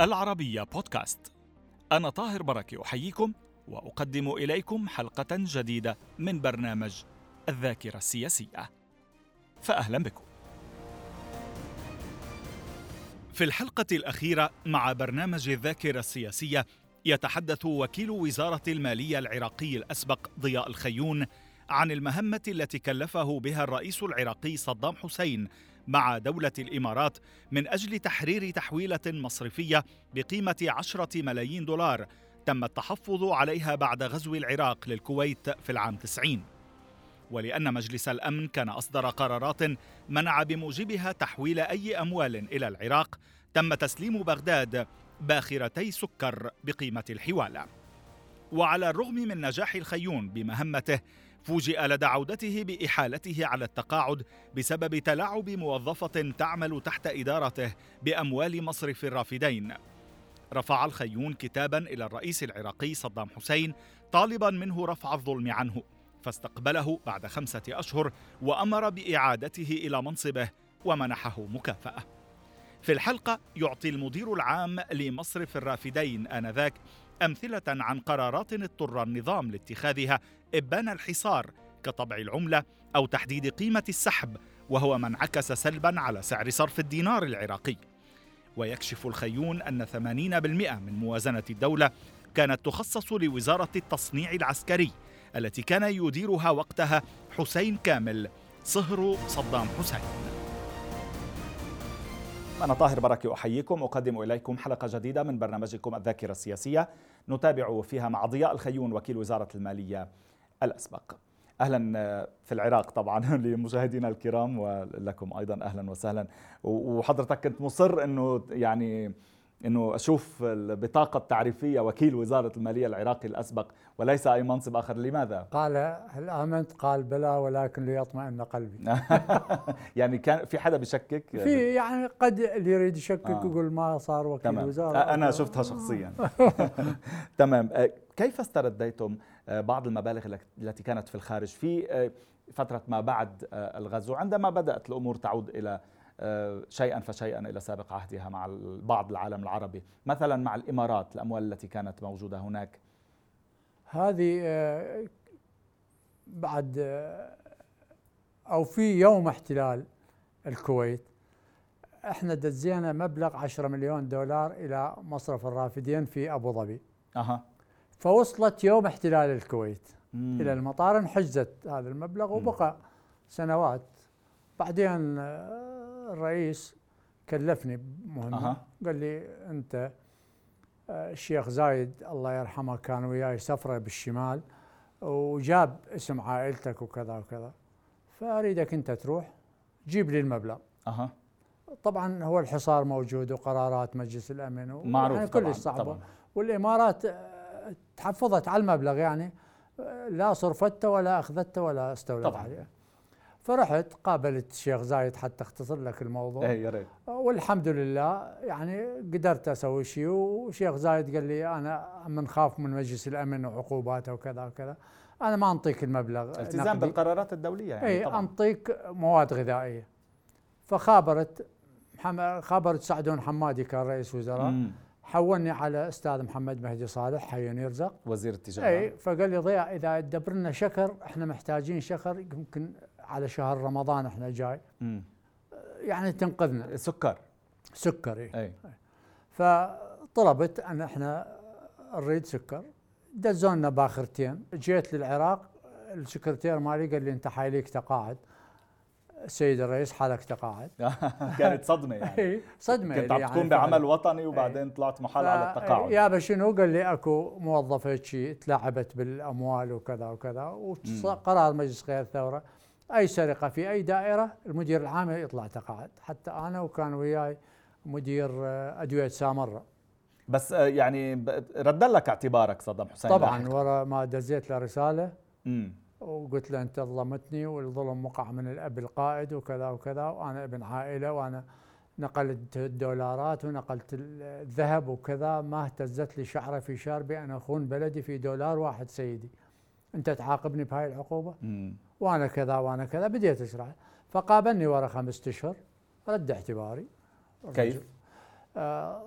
العربية بودكاست. أنا طاهر بركة أحييكم وأقدم إليكم حلقة جديدة من برنامج الذاكرة السياسية. فأهلا بكم. في الحلقة الأخيرة مع برنامج الذاكرة السياسية يتحدث وكيل وزارة المالية العراقي الأسبق ضياء الخيون عن المهمة التي كلفه بها الرئيس العراقي صدام حسين مع دولة الإمارات من أجل تحرير تحويلة مصرفية بقيمة عشرة ملايين دولار تم التحفظ عليها بعد غزو العراق للكويت في العام 90 ولأن مجلس الأمن كان أصدر قرارات منع بموجبها تحويل أي أموال إلى العراق تم تسليم بغداد باخرتي سكر بقيمة الحوالة. وعلى الرغم من نجاح الخيون بمهمته فوجئ لدى عودته بإحالته على التقاعد بسبب تلاعب موظفة تعمل تحت إدارته بأموال مصرف الرافدين. رفع الخيون كتابا إلى الرئيس العراقي صدام حسين طالبا منه رفع الظلم عنه فاستقبله بعد خمسة أشهر وأمر بإعادته إلى منصبه ومنحه مكافأة. في الحلقة يعطي المدير العام لمصرف الرافدين آنذاك أمثلة عن قرارات اضطر النظام لاتخاذها إبان الحصار كطبع العملة أو تحديد قيمة السحب وهو ما انعكس سلبا على سعر صرف الدينار العراقي. ويكشف الخيون أن 80% من موازنة الدولة كانت تخصص لوزارة التصنيع العسكري التي كان يديرها وقتها حسين كامل صهر صدام حسين. أنا طاهر بركة أحييكم أقدم إليكم حلقة جديدة من برنامجكم الذاكرة السياسية. نتابع فيها مع ضياء الخيون وكيل وزارة المالية الأسبق. أهلا في العراق طبعا لمشاهدينا الكرام ولكم أيضا أهلا وسهلا. وحضرتك كنت مصر إنه يعني إنه أشوف البطاقة التعريفية وكيل وزارة المالية العراقي الأسبق وليس أي منصب آخر. لماذا؟ قال هل آمنت؟ قال بلى ولكن ليطمئن قلبي. يعني كان في حدا بشكك في يعني قد اللي يريد يشكك آه. يقول ما صار وكيل تمام. وزارة. أنا شفتها شخصيا. تمام. كيف استرديتم بعض المبالغ التي كانت في الخارج في فترة ما بعد الغزو؟ عندما بدأت الأمور تعود إلى شيئا فشيئا إلى سابق عهدها مع بعض العالم العربي. مثلا مع الإمارات الأموال التي كانت موجودة هناك. هذه آه، بعد آه، أو في يوم احتلال الكويت إحنا دزينا مبلغ 10 مليون دولار إلى مصرف الرافدين في أبو ظبي. أها. فوصلت يوم احتلال الكويت مم. إلى المطار انحجزت هذا المبلغ وبقى سنوات. بعدين آه، الرئيس كلفني بمهمه أه. قال لي أنت آه، الشيخ زايد الله يرحمه كان وياي سفرة بالشمال وجاب اسم عائلتك وكذا وكذا فأريدك أنت تروح جيب لي المبلغ أها طبعا هو الحصار موجود وقرارات مجلس الأمن معروف يعني كلش صعبه طبعًا. والإمارات آه، تحفظت على المبلغ يعني آه، لا صرفته ولا اخذته ولا استولت طبعًا. عليه فرحت قابلت الشيخ زايد حتى اختصر لك الموضوع. اي يا ريت. والحمد لله يعني قدرت أسوي شيء وشيخ زايد قال لي أنا من خاف من مجلس الأمن وعقوباته وكذا وكذا. أنا ما أنطيك المبلغ التزام بالقرارات الدولية يعني اي. أنطيك مواد غذائية. فخابرت خابرت سعدون حمادي كان رئيس وزراء. مم. حولني على أستاذ محمد مهدي صالح حي يرزق وزير التجارة. اي فقال لي ضياء إذا تدبر لنا شكر إحنا محتاجين شكر يمكن على شهر رمضان إحنا جاي. مم. يعني تنقذنا. سكر. سكر اي أي. فطلبت أن إحنا نريد سكر. دزونا باخرتين. جيت للعراق. السكرتير مالي قال لي أنت حايليك تقاعد. السيد الرئيس حالك تقاعد. كانت صدمة يعني. صدمة كنت عم يعني تقوم بعمل وطني وبعدين طلعت محل على التقاعد. يا شنو؟ قال لي أكو موظفة شي تلاعبت بالأموال وكذا وكذا. وقرار مجلس خير الثوره أي سرقة في أي دائرة المدير العام يطلع تقاعد. حتى أنا وكان وياي مدير آه، أدوية سامره بس آه، يعني رد لك اعتبارك صدام حسين طبعا ورا ما دزيت له رسالة. امم وقلت له أنت ظلمتني والظلم وقع من الأب القائد وكذا وكذا وأنا ابن عائلة وأنا نقلت الدولارات ونقلت الذهب وكذا ما اهتزت لي شعره في شاربي أنا أخون بلدي في دولار واحد سيدي. انت تعاقبني بهاي العقوبة؟ مم. وأنا كذا وأنا كذا بديت أشرح. فقابلني ورا خمسة أشهر رد اعتباري. كيف؟ آه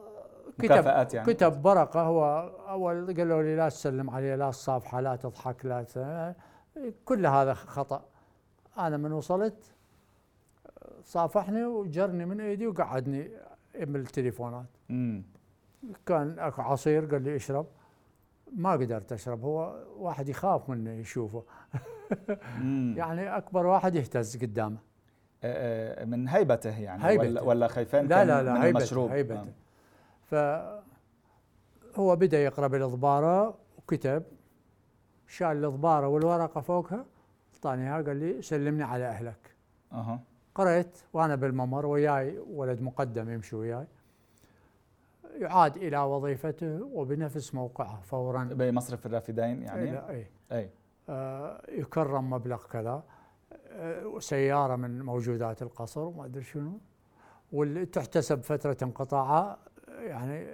مكافآت يعني. كتب ورقه هو أول قالوا لي لا تسلم عليه لا الصافحه لا تضحك لا ت... كل هذا خطأ. أنا من وصلت صافحني وجرني من إيدي وقعدني من التليفونات. مم. كان اكو عصير قال لي اشرب. ما قدرت أشرب هو واحد يخاف منه يشوفه. يعني أكبر واحد يهتز قدامه. آه، آه، من هيبته يعني هيبته. ولا ولا خايفين لا لا لا من هيبته المشروب هيبته. آه. فهو بدا يقرأ بالضباره وكتب شال الضباره والورقة فوقها اعطاني اياها قال لي سلمني على أهلك. أها. قريت وأنا بالممر وياي ولد مقدم يمشي وياي. يعاد إلى وظيفته وبنفس موقعه فورا. بمصرف الرافدين يعني؟ لا اي إي. آه، يكرم مبلغ كذا آه، سيارة من موجودات القصر وما أدري شنو واللي تحتسب فترة انقطاعها يعني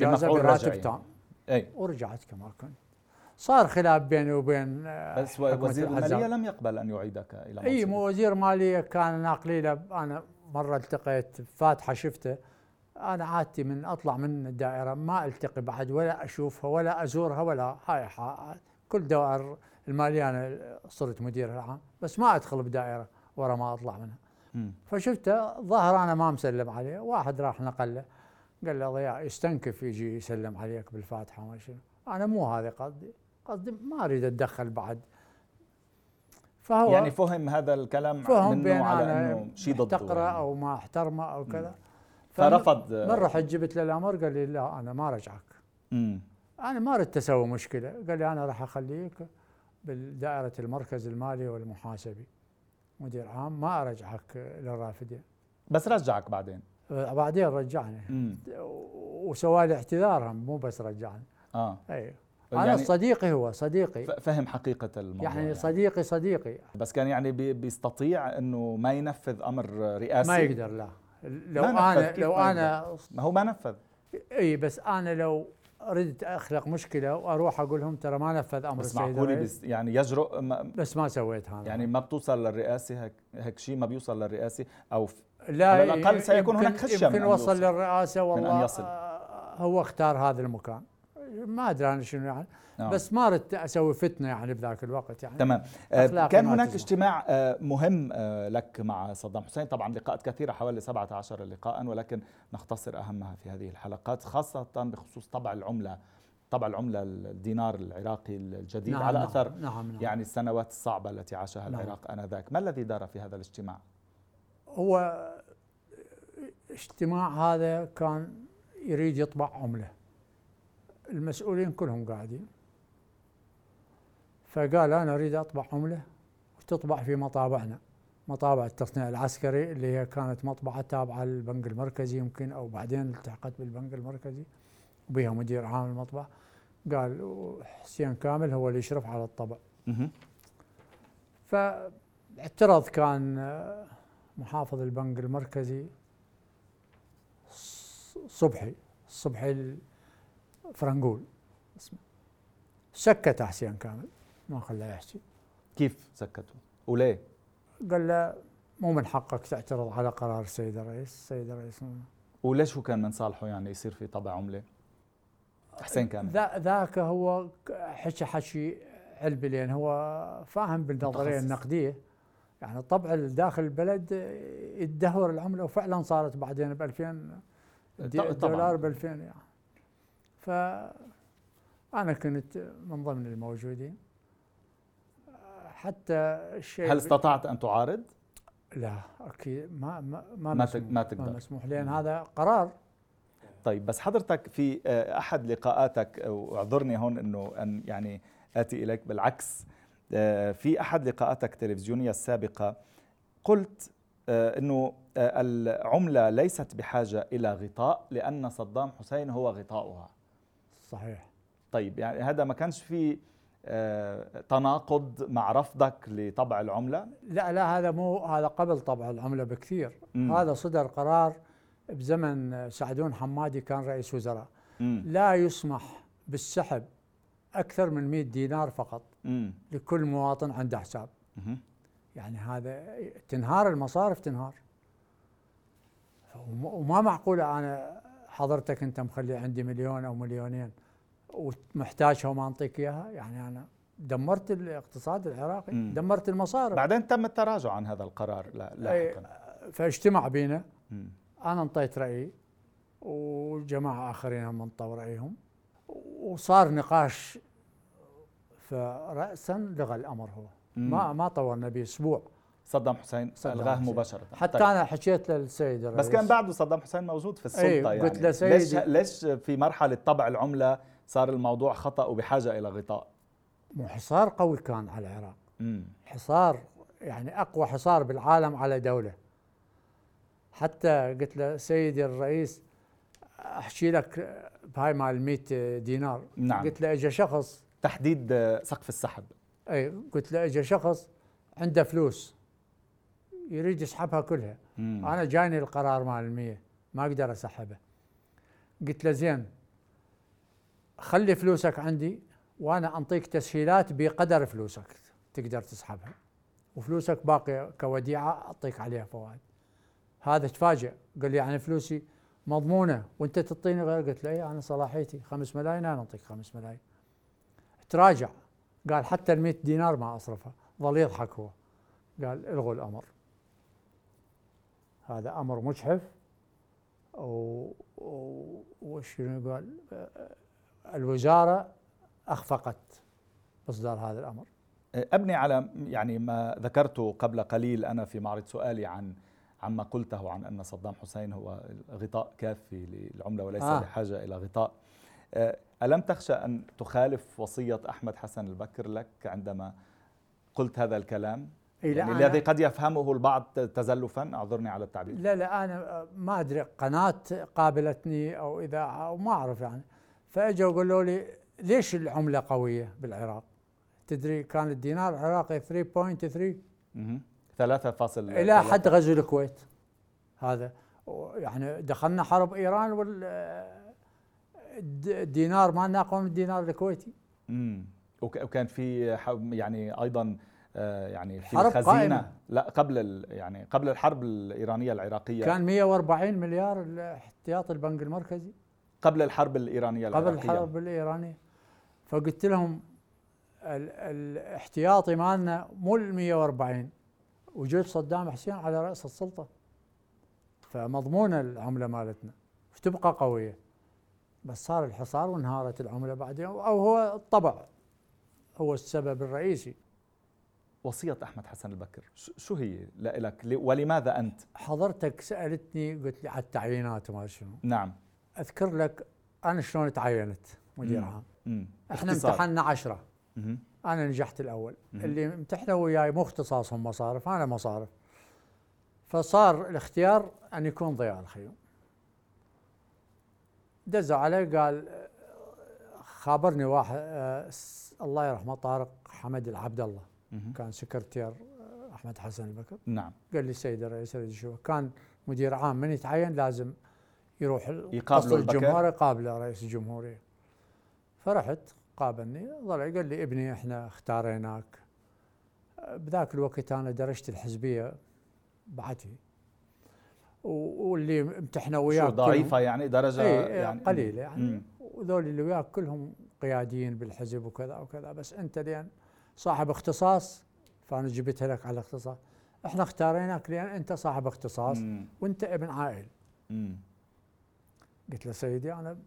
بمفعول براتب. تام. إي. ورجعت كما كنت. صار خلاف بيني وبين آه، بس وزير. المالية لم يقبل أن يعيدك إلى إي منصبك. مو وزير مالية كان ناقلي له أنا مرة التقيت فاتحة شفته أنا عادتي من أطلع من الدائرة ما ألتقي بعد ولا أشوفها ولا أزورها ولا هاي كل دوائر المالية أنا صرت مدير العام بس ما أدخل بدائرة ورا ما أطلع منها. فشفته ظهر أنا ما مسلم عليه واحد راح نقل له قال له ضياء يستنكف يجي يسلم عليك بالفاتحة ما شنو. أنا مو هذا قصدي قصدي ما أريد أتدخل بعد. فهو يعني فهم هذا الكلام فهم منه بين على إنه شيء ضده محتقره يعني. أو ما احترمه أو كذا. فرفض. من رحت جبت له الأمر قال لي لا أنا ما رجعك. مم. أنا ما ردت أسوي مشكلة. قال لي أنا راح أخليك بالدائرة المركز المالي والمحاسبي. مدير عام ما أرجعك للرافدين. بس رجعك بعدين. بعدين رجعني. وسوى لي اعتذار مو بس رجعني. آه. اي أنا يعني صديقي هو صديقي. فهم حقيقة الموضوع يعني. صديقي صديقي. بس كان يعني بي- بيستطيع إنه ما ينفذ أمر رئاسي؟ ما يقدر لا. لو أنا لو أنا ما هو ما نفذ إي بس أنا لو ردت أخلق مشكلة وأروح أقول لهم ترى ما نفذ أمر بس السيد معقول الرئيس بس يعني يجرؤ ما بس ما سويت هذا يعني ما بتوصل للرئاسي هيك هيك شيء ما بيوصل للرئاسي أو لا على الأقل ي- سيكون هناك خشية من يمكن وصل. للرئاسة والله يصل. آه، هو اختار هذا المكان ما أدري أنا شنو يعني آه. بس ما ردت أسوي فتنة يعني بذاك الوقت يعني تمام آه، كان هناك. اجتماع آه، مهم آه، لك مع صدام حسين طبعا لقاءات كثيرة حوالي 17 لقاء ولكن نختصر أهمها في هذه الحلقات خاصة بخصوص طبع العملة طبع العملة الدينار العراقي الجديد نعم على نعم أثر نعم, نعم يعني السنوات الصعبة التي عاشها نعم. العراق آنذاك ما الذي دار في هذا الاجتماع؟ هو اجتماع هذا كان يريد يطبع عملة المسؤولين كلهم قاعدين. فقال أنا أريد أطبع عمله وتطبع في مطابعنا مطابع التصنيع العسكري اللي هي كانت مطبعة تابعة للبنك المركزي يمكن أو بعدين التحقت بالبنك المركزي وبها مدير عام المطبعة. قال حسين كامل هو اللي يشرف على الطبع. فاعترض كان محافظ البنك المركزي صبحي صبحي الفرنقول اسمه سكت حسين كامل ما خلاه يحكي كيف سكتوا؟ وليه؟ قال له مو من حقك تعترض على قرار السيد الرئيس السيد الرئيس وليش هو كان من صالحه يعني يصير في طبع عملة؟ حسين كامل ذا ذاك هو حكى حكي علبي لأن هو فاهم بالنظرية. النقدية يعني طبع داخل البلد يدهور العملة وفعلا صارت بعدين ب 2000 دي- طبعاً. دولار ب 2000 يعني ف أنا كنت من ضمن الموجودين حتى الشيء هل استطعت أن تعارض؟ لا أكيد ما ما ما, ما مسموح ما تقدر. ما مسموح لأن هذا قرار طيب بس حضرتك في آه، أحد لقاءاتك واعذرني هون إنه أن يعني آتي إليك بالعكس آه، في أحد لقاءاتك التلفزيونيه السابقة قلت آه، إنه آه، العملة ليست بحاجة إلى غطاء لأن صدام حسين هو غطاؤها صحيح طيب يعني هذا ما كانش في آه، تناقض مع رفضك لطبع العملة لا لا هذا مو هذا قبل طبع العملة بكثير مم. هذا صدر قرار بزمن سعدون حمادي كان رئيس وزراء مم. لا يسمح بالسحب أكثر من 100 دينار فقط مم. لكل مواطن عنده حساب مهم. يعني هذا تنهار المصارف تنهار وم- وما معقولة أنا حضرتك أنت مخلي عندي مليون أو مليونين ومحتاجها وما انطيك إياها يعني أنا دمرت الاقتصاد العراقي مم. دمرت المصارف بعدين تم التراجع عن هذا القرار لا- لاحقا فاجتمع بينا مم. أنا انطيت رأيي وجماعة آخرين هم انطوا رأيهم وصار نقاش فراسا لغى الأمر هو مم. ما ما طولنا به أسبوع صدام حسين صدام ألغاه حسين. مباشرة حتى طيب. أنا حكيت للسيد الرئيس بس كان بعده صدام حسين موجود في السلطة أي، يعني قلت له ليش ليش في مرحلة طبع العملة صار الموضوع خطأ وبحاجة إلى غطاء. حصار قوي كان على العراق. مم. حصار يعني أقوى حصار بالعالم على دولة. حتى قلت له سيدي الرئيس احكي لك بهاي مال 100 دينار. نعم. قلت له اجى شخص. تحديد سقف السحب. أي قلت له اجى شخص عنده فلوس. يريد يسحبها كلها. مم. أنا جاني القرار مال المية ما أقدر أسحبه. قلت له زين خلي فلوسك عندي وأنا أنطيك تسهيلات بقدر فلوسك تقدر تسحبها. وفلوسك باقية كوديعة أعطيك عليها فوائد. هذا تفاجئ. قال لي يعني فلوسي مضمونة. وأنت تعطيني غير؟ قلت له اي أنا صلاحيتي خمس ملايين أنا اعطيك خمس ملايين. تراجع. قال حتى ال 100 دينار ما أصرفها. ظل يضحك هو. قال إلغوا الأمر. هذا أمر مجحف. و- وشنو قال؟ الوزارة أخفقت باصدار هذا الأمر. أبني على يعني ما ذكرته قبل قليل أنا في معرض سؤالي عن عما قلته عن أن صدام حسين هو غطاء كافي للعملة وليس آه. بحاجه إلى غطاء. آه، ألم تخشى أن تخالف وصية أحمد حسن البكر لك عندما قلت هذا الكلام؟ إي لا يعني أنا- الذي قد يفهمه البعض تزلفا أعذرني على التعبير. لا لا أنا ما أدري قناة قابلتني أو اذاعه أو ما أعرف يعني. فاجوا قالوا لي ليش العمله قوية بالعراق؟ تدري كان الدينار العراقي 3.3 مهم. ثلاثة فاصل إلى حد غزو الكويت. هذا. يعني دخلنا حرب إيران وال الد- الدينار ما اقوى من الدينار الكويتي. امم وك- وكان في يعني أيضا آه، يعني في حرب الخزينه قائمة. لا قبل يعني قبل الحرب الإيرانية العراقية. كان 140 مليار احتياط البنك المركزي. قبل الحرب الإيرانية قبل العراقية. الحرب الإيرانية. فقلت لهم ال الاحتياطي مالنا مو ال 140 وجود صدام حسين على رأس السلطة. فمضمونة العملة مالتنا. وتبقى قوية. بس صار الحصار وانهارت العملة بعدين. أو هو الطبع. هو السبب الرئيسي. وصية أحمد حسن البكر. شو هي؟ لك ولماذا أنت؟ حضرتك سألتني قلت لي على التعيينات وما شنو. نعم. أذكر لك أنا شلون تعينت مدير مم. عام إحنا. امتحنا عشرة مهم. أنا نجحت الأول مهم. اللي امتحنوا وياي مو اختصاصهم مصارف أنا مصارف فصار الاختيار أن يكون ضياء الخيوم دزوا علي قال خابرني واحد آه، الله يرحمه طارق حمد العبد الله مهم. كان سكرتير آه، أحمد حسن البكر نعم قال لي سيد الرئيس كان مدير عام من يتعين لازم يروح ال- يقابله قصر البكر؟ الجمهوريه يقابله رئيس الجمهوريه فرحت قابلني ظل قال لي ابني إحنا اختاريناك. بذاك الوقت أنا درجت الحزبية بعتي واللي امتحنوا وياك شو ضعيفه يعني درجة اي يعني يعني قليلة يعني. وذول اللي وياك كلهم قياديين بالحزب وكذا وكذا. بس أنت لأن صاحب اختصاص فأنا جبتها لك على الاختصاص. إحنا اختاريناك لأن أنت صاحب اختصاص مم. وأنت ابن عائل. مم. قلت له سيدي أنا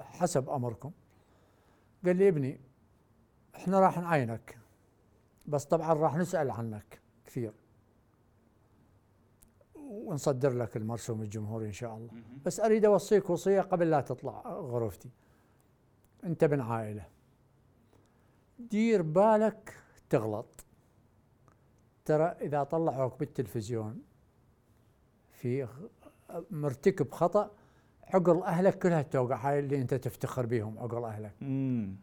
حسب أمركم. قال لي ابني إحنا راح نعينك بس طبعا راح نسأل عنك كثير ونصدر لك المرسوم الجمهوري إن شاء الله. بس أريد أوصيك وصية قبل لا تطلع غرفتي. أنت ابن عائلة. دير بالك تغلط. ترى إذا طلعوك بالتلفزيون في مرتكب خطأ عقل أهلك كلها توقع هاي اللي أنت تفتخر بيهم عقل أهلك مم.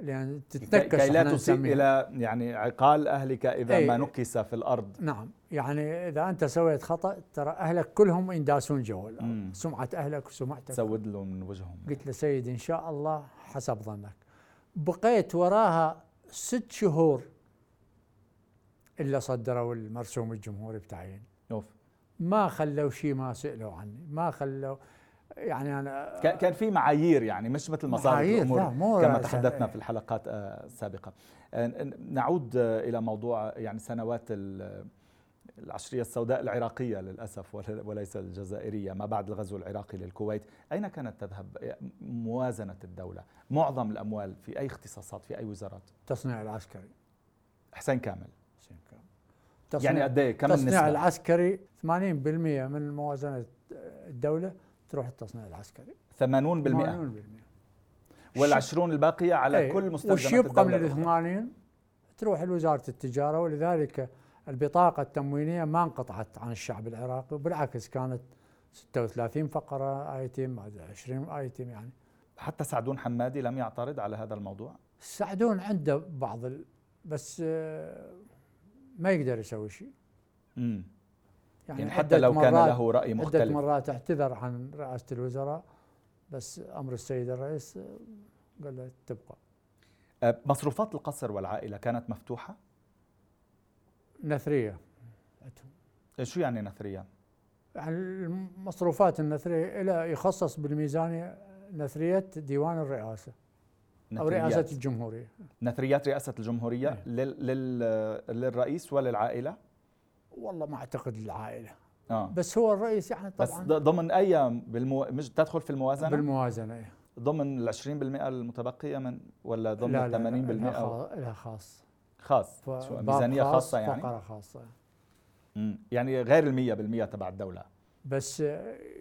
لأن تتنكس كي لا نسميها. إلى يعني عقال أهلك إذا أي. ما نكس في الأرض نعم يعني إذا أنت سويت خطأ ترى أهلك كلهم ينداسون جو مم. سمعة أهلك وسمعتك تسود له من وجههم قلت له سيدي إن شاء الله حسب ظنك بقيت وراها ست شهور إلا صدروا المرسوم الجمهوري بتعيين أوف. ما خلوا شيء ما سألوا عني ما خلوا يعني أنا كان في معايير يعني مش مثل مصارف الأمور لا مو كما تحدثنا في الحلقات السابقة. نعود إلى موضوع يعني سنوات العشرية السوداء العراقية للأسف وليس الجزائرية ما بعد الغزو العراقي للكويت. أين كانت تذهب موازنة الدولة؟ معظم الأموال في أي اختصاصات في أي وزارات؟ تصنيع العسكري. حسين كامل. حسين كامل. تصنيع يعني قد إيه؟ كم تصنيع النسبة؟ العسكري 80% من موازنة الدولة. تروح التصنيع العسكري. 80% 80% والعشرون الباقية على إيه كل مستلزمات الدولة والشيء من ال 80 تروح لوزارة التجارة ولذلك البطاقة التموينية ما انقطعت عن الشعب العراقي وبالعكس كانت 36 فقرة ايتم 20 ايتم يعني. حتى سعدون حمادي لم يعترض على هذا الموضوع؟ سعدون عنده بعض ال... بس آه، ما يقدر يسوي شيء. امم يعني, يعني حتى لو كان له رأي مختلف عدة مرات اعتذر عن رئاسة الوزراء بس أمر السيد الرئيس قال له تبقى. أه، مصروفات القصر والعائلة كانت مفتوحة؟ نثرية شو يعني نثرية؟ يعني المصروفات النثرية إلى يخصص بالميزانيه نثرية ديوان الرئاسة أو رئاسة الجمهورية نثريات رئاسة الجمهورية إيه. لل... لل... للرئيس وللعائلة؟ والله ما أعتقد للعائله آه. بس هو الرئيس يعني طبعا. بس ضمن أي بالمو... مش تدخل في الموازنة؟ بالموازنة إيه. ضمن ال 20% المتبقية من ولا ضمن ال 80% لا, لا خاص خاص. ميزانية خاصة يعني؟ فقرة خاصة. مم. يعني غير المية بالمية تبع الدولة. بس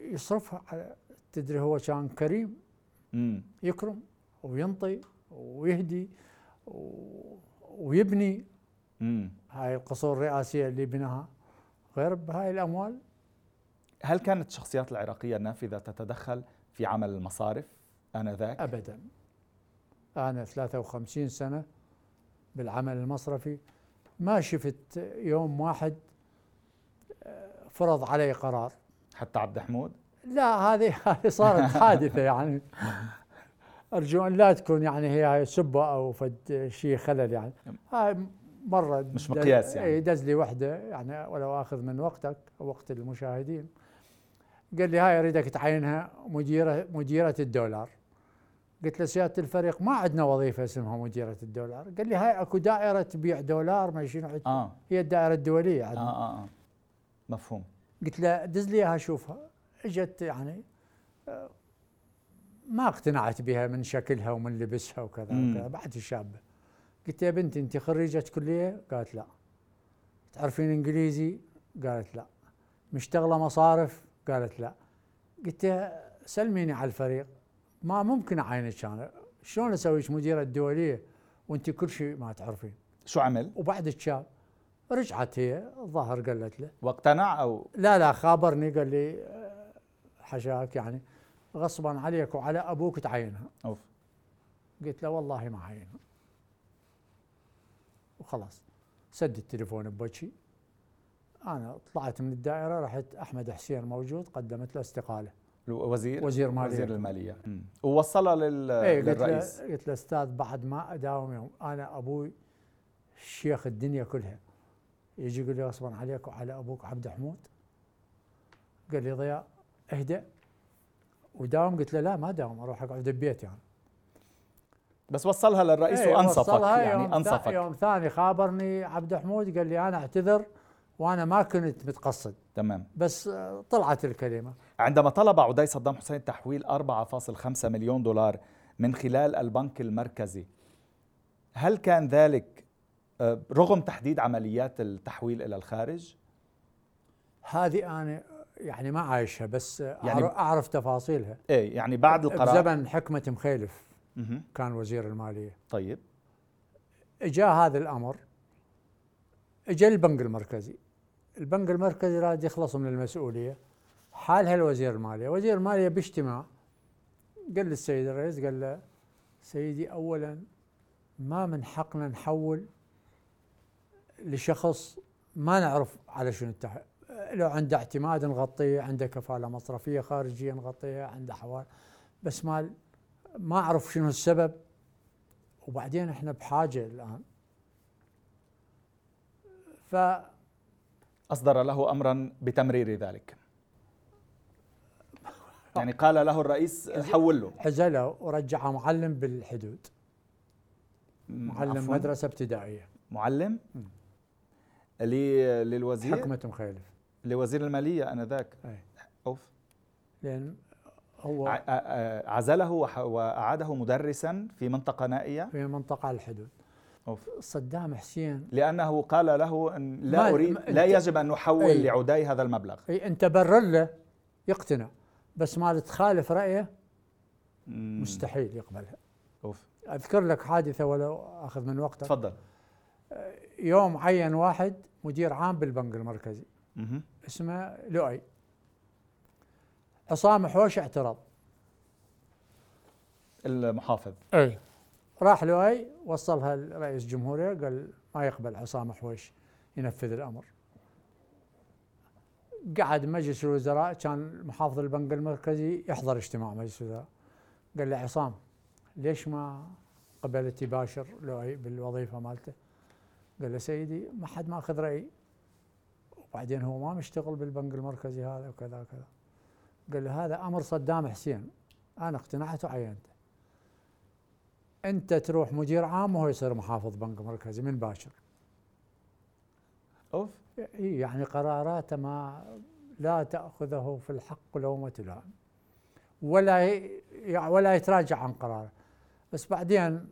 يصرفها على تدري هو كان كريم؟ مم. يكرم وينطي ويهدي ويبني مم. هاي القصور الرئاسية اللي بناها. غير بهاي الأموال. هل كانت الشخصيات العراقية النافذة تتدخل في عمل المصارف آنذاك؟ أبدا. أنا 53 سنة بالعمل المصرفي ما شفت يوم واحد آه، فرض علي قرار. حتى عبد حمود؟ لا هذه هذه صارت حادثة يعني. أرجو أن لا تكون يعني هي سبة أو فد شيء خلل يعني. هاي مرة مش مقياس يعني. دز لي وحدة يعني ولو آخذ من وقتك وقت المشاهدين. قال لي هاي أريدك تعينها مديره مديرة الدولار. قلت له سيادة الفريق ما عندنا وظيفة اسمها مديرة الدولار. قال لي هاي أكو دائرة تبيع دولار ما شنو آه. هي الدائرة الدولية عندنا. آه, آه, آه. مفهوم. قلت له دز لي إياها اشوفها إجت يعني آه، ما اقتنعت بها من شكلها ومن لبسها وكذا وكذا بعد شابه قلت يا بنتي انت خريجة كلية؟ قالت لا. تعرفين انجليزي؟ قالت لا. مشتغلة مصارف؟ قالت لا. قلت سلميني على الفريق. ما ممكن اعينك أنا. شلون اسويك مديره الدولية وانت كل شيء ما تعرفين؟ شو عمل؟ وبعد الشاب رجعت هي الظاهر قالت له. واقتنع أو؟ لا لا خابرني قال لي حشاك يعني. غصبا عليك وعلى أبوك تعينها أوف. قلت له والله ما عينها وخلاص سد التليفون بوجهي. أنا طلعت من الدائرة رحت أحمد حسين موجود قدمت له استقالة. وزير وزير مالية. وزير المالية. ووصلها لل... إيه للرئيس. قلت له أستاذ بعد ما أداوم يوم أنا أبوي شيخ الدنيا كلها. يجي يقول لي غصبا عليك وعلى أبوك عبد حمود. قال لي ضياء اهدأ. وداوم قلت له لا ما داوم أروح أقعد ببيتي يعني. بس وصلها للرئيس إيه وأنصفك يعني يوم أنصفك. يوم ثاني خابرني عبد حمود قال لي أنا أعتذر وأنا ما كنت متقصد. تمام. بس طلعت الكلمة. عندما طلب عدي صدام حسين تحويل 4.5 مليون دولار من خلال البنك المركزي هل كان ذلك آه، رغم تحديد عمليات التحويل إلى الخارج؟ هذه أنا يعني ما عايشها بس يعني أعرف تفاصيلها. إيه يعني بعد القرار بزمن حكمة مخيلف. كان وزير المالية. طيب. جاء هذا الأمر اجى البنك المركزي. البنك المركزي راد يخلص من المسؤولية. حالها الوزير المالية. وزير المالية باجتماع قال للسيد الرئيس قال له سيدي اولا ما من حقنا نحول لشخص ما نعرف على شنو التح... لو عنده اعتماد نغطيه عنده كفالة مصرفية خارجية نغطيها عنده حوال بس مال ما أعرف شنو السبب. وبعدين إحنا بحاجة الآن. ف أصدر له أمرا بتمرير ذلك. يعني قال له الرئيس حول له عزله ورجعه معلم بالحدود. معلم عفواً. مدرسة ابتدائية. معلم؟ لي- للوزير؟ حكمة مخيلف لوزير المالية أنذاك. أوف. لأن هو عزله وأعاده مدرسا في منطقة نائية؟ في منطقة على الحدود. أوف. صدام حسين. لأنه قال له أن لا ما- لا أنت- يجب أن نحول أي. لعدي هذا المبلغ. أي أنت برر له يقتنع. بس ما تخالف رأيه؟ مم. مستحيل يقبلها. أوف. أذكر لك حادثة ولو أخذ من وقتك تفضل. يوم عين واحد مدير عام بالبنك المركزي. اسمه لؤي. عصام حوش اعترض المحافظ. أي. راح لؤي وصلها لرئيس الجمهوريه قال ما يقبل عصام حويش ينفذ الأمر. قعد مجلس الوزراء كان محافظ البنك المركزي يحضر اجتماع مجلس الوزراء. قال له عصام ليش ما قبلت يباشر لؤي بالوظيفة مالته؟ قال له سيدي ما حد ماخذ رايي وبعدين هو ما مشتغل بالبنك المركزي هذا وكذا وكذا. قال له هذا أمر صدام حسين. أنا اقتنعت وعينته أنت تروح مدير عام وهو يصير محافظ بنك مركزي من باكر أوف. يعني قراراته ما لا تأخذه في الحق لومه لائم ولا ولا يتراجع عن قراره. بس بعدين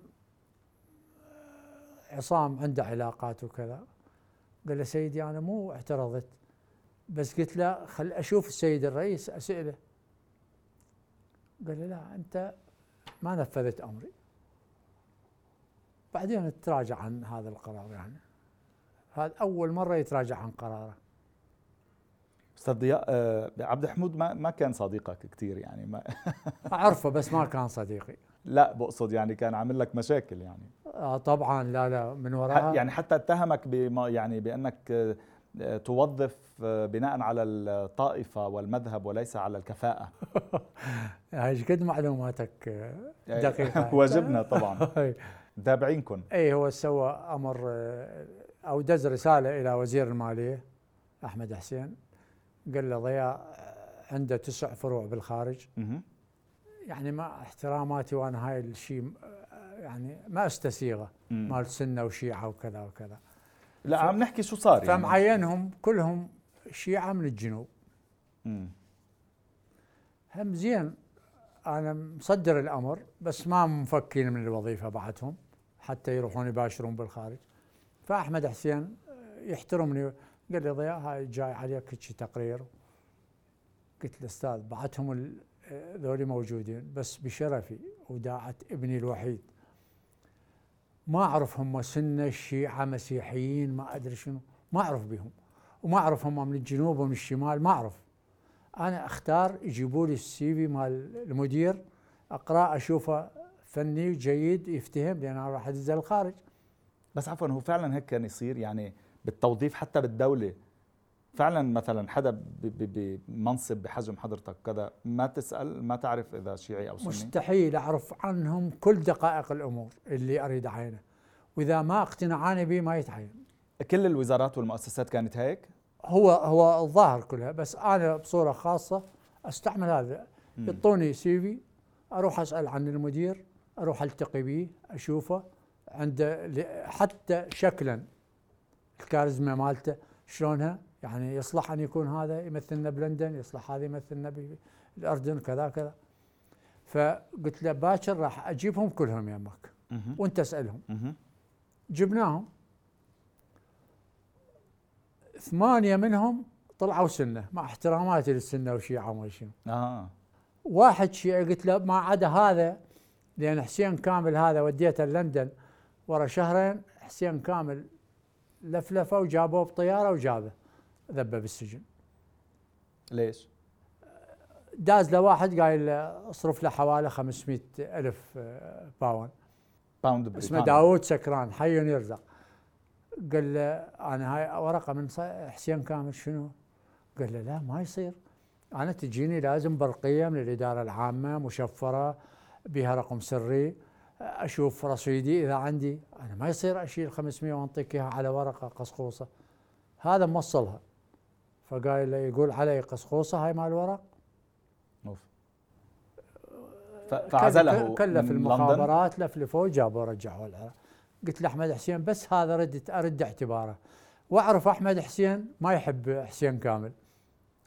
عصام عنده علاقات وكذا. قال له سيدي أنا مو اعترضت. بس قلت له خل أشوف السيد الرئيس أسأله. قال لي لا أنت ما نفذت أمري. بعدين تراجع عن هذا القرار يعني. هذا أول مرة يتراجع عن قراره. أستاذ ضياء آه، عبد الحمود ما ما كان صديقك كثير يعني ما أعرفه بس ما كان صديقي. لا بقصد يعني كان عامل لك مشاكل يعني. آه طبعا لا لا من وراء. يعني حتى اتهمك بما يعني بأنك آه، توظف آه، بناء على الطائفة والمذهب وليس على الكفاءة. هاي قد معلوماتك آه، دقيقة. واجبنا طبعا. اي متابعينكم إيه، هو سوى أمر آه، أو دز رسالة إلى وزير المالية أحمد حسين. قال له ضياء عنده تسع فروع بالخارج. يعني مع احتراماتي وأنا هاي الشيء يعني ما أستسيغه. مال سنة وشيعة وكذا وكذا. لا عم نحكي شو صار يعني. فمعينهم كلهم شيعة من الجنوب. مم. هم زين أنا مصدر الأمر بس ما مفكين من الوظيفة بعدهم حتى يروحون يباشرون بالخارج. فأحمد حسين يحترمني قال لي ضياء هاي جاي عليك هيك تقرير. قلت له أستاذ بعدهم ال- ذولي موجودين بس بشرفي وداعة ابني الوحيد. ما أعرف هم سنة شيعة مسيحيين ما أدري شنو. ما أعرف بهم. وما أعرف هم من الجنوب ومن الشمال ما أعرف. أنا أختار يجيبوا لي السي في مال المدير أقرأ أشوفه فني جيد يفتهم لأن أنا راح ادزه الخارج. بس عفوا هو فعلا هيك كان يصير يعني بالتوظيف حتى بالدولة؟ فعلا مثلا حدا بمنصب بحجم حضرتك كذا ما تسأل ما تعرف إذا شيعي أو سني؟ مستحيل أعرف عنهم كل دقائق الأمور اللي أريد اعينه وإذا ما اقتنعاني به ما يتعين. كل الوزارات والمؤسسات كانت هيك؟ هو هو الظاهر كلها بس أنا بصورة خاصة أستعمل هذا. يعطوني سي في أروح أسأل عن المدير أروح ألتقي به أشوفه عنده حتى شكلا الكاريزما مالته شلونها. يعني يصلح أن يكون هذا يمثلنا بلندن يصلح هذا يمثلنا بالاردن كذا كذا. فقلت له باكر راح أجيبهم كلهم يمك أسألهم. مهم. جبناهم. ثمانية منهم طلعوا سنة مع احتراماتي للسنة والشيعة وما شنو. آه. واحد شيعي قلت له ما عدا هذا لأن حسين كامل هذا وديته لندن ورا شهرين حسين كامل لفلفه وجابوه بطيارة وجابه. ذبه بالسجن. ليش؟ داز له واحد قايل اصرف له حوالي 500 ألف آه، باون pound اسمه. داوود سكران حي يرزق. قال له أنا هاي ورقة من حسين كامل شنو؟ قال له لا ما يصير. أنا تجيني لازم برقية من الإدارة العامة مشفرة بها رقم سري أشوف رصيدي إذا عندي. أنا ما يصير أشيل 500 وأنطيك إياها على ورقة قصقوصة. هذا موصلها. فقال يقول علي قصقوصه هاي مال ورق أوف. فعزله كلف المخابرات لفلفوا وجابوا رجعوا العراق قلت له. احمد حسين بس هذا ردت أرد اعتباره. وأعرف أحمد حسين ما يحب حسين كامل.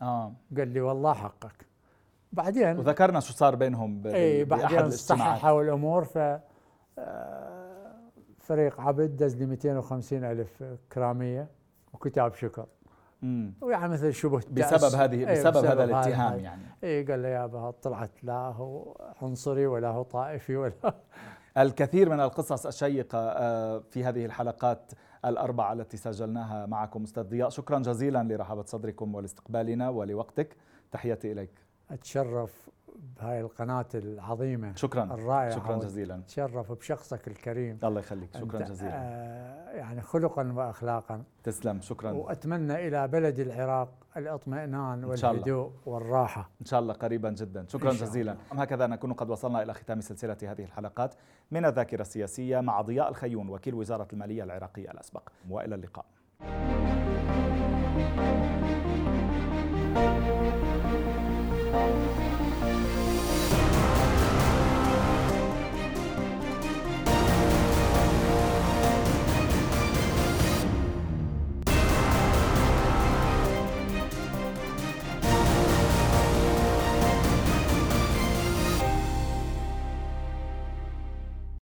آه. قال لي والله حقك. بعدين وذكرنا شو صار بينهم اي بعدين صححوا الأمور ف آه، فريق عبد دز لي 250 ألف كرامية وكتاب شكر. ويعني مثل شبه بسبب هذه إيه، بسبب, بسبب هذا الاتهام يعني. اي قال لي يابا طلعت لا هو عنصري ولا هو طائفي ولا الكثير من القصص الشيقة آه، في هذه الحلقات الأربعة التي سجلناها معكم أستاذ ضياء. شكرا جزيلا لرحابه صدركم ولاستقبالنا ولوقتك. تحياتي إليك. أتشرف بهاي القناة العظيمة شكرا. الرائعة شكرا جزيلا. تشرف بشخصك الكريم. الله يخليك. شكرا جزيلا. آه يعني خلقا واخلاقا. تسلم. شكرا. وأتمنى إلى بلد العراق الاطمئنان والهدوء والراحة. إن شاء الله قريبا جدا. شكرا جزيلا. هكذا نكون قد وصلنا إلى ختام سلسلة هذه الحلقات من الذاكرة السياسية مع ضياء الخيون وكيل وزارة المالية العراقية الأسبق. وإلى اللقاء.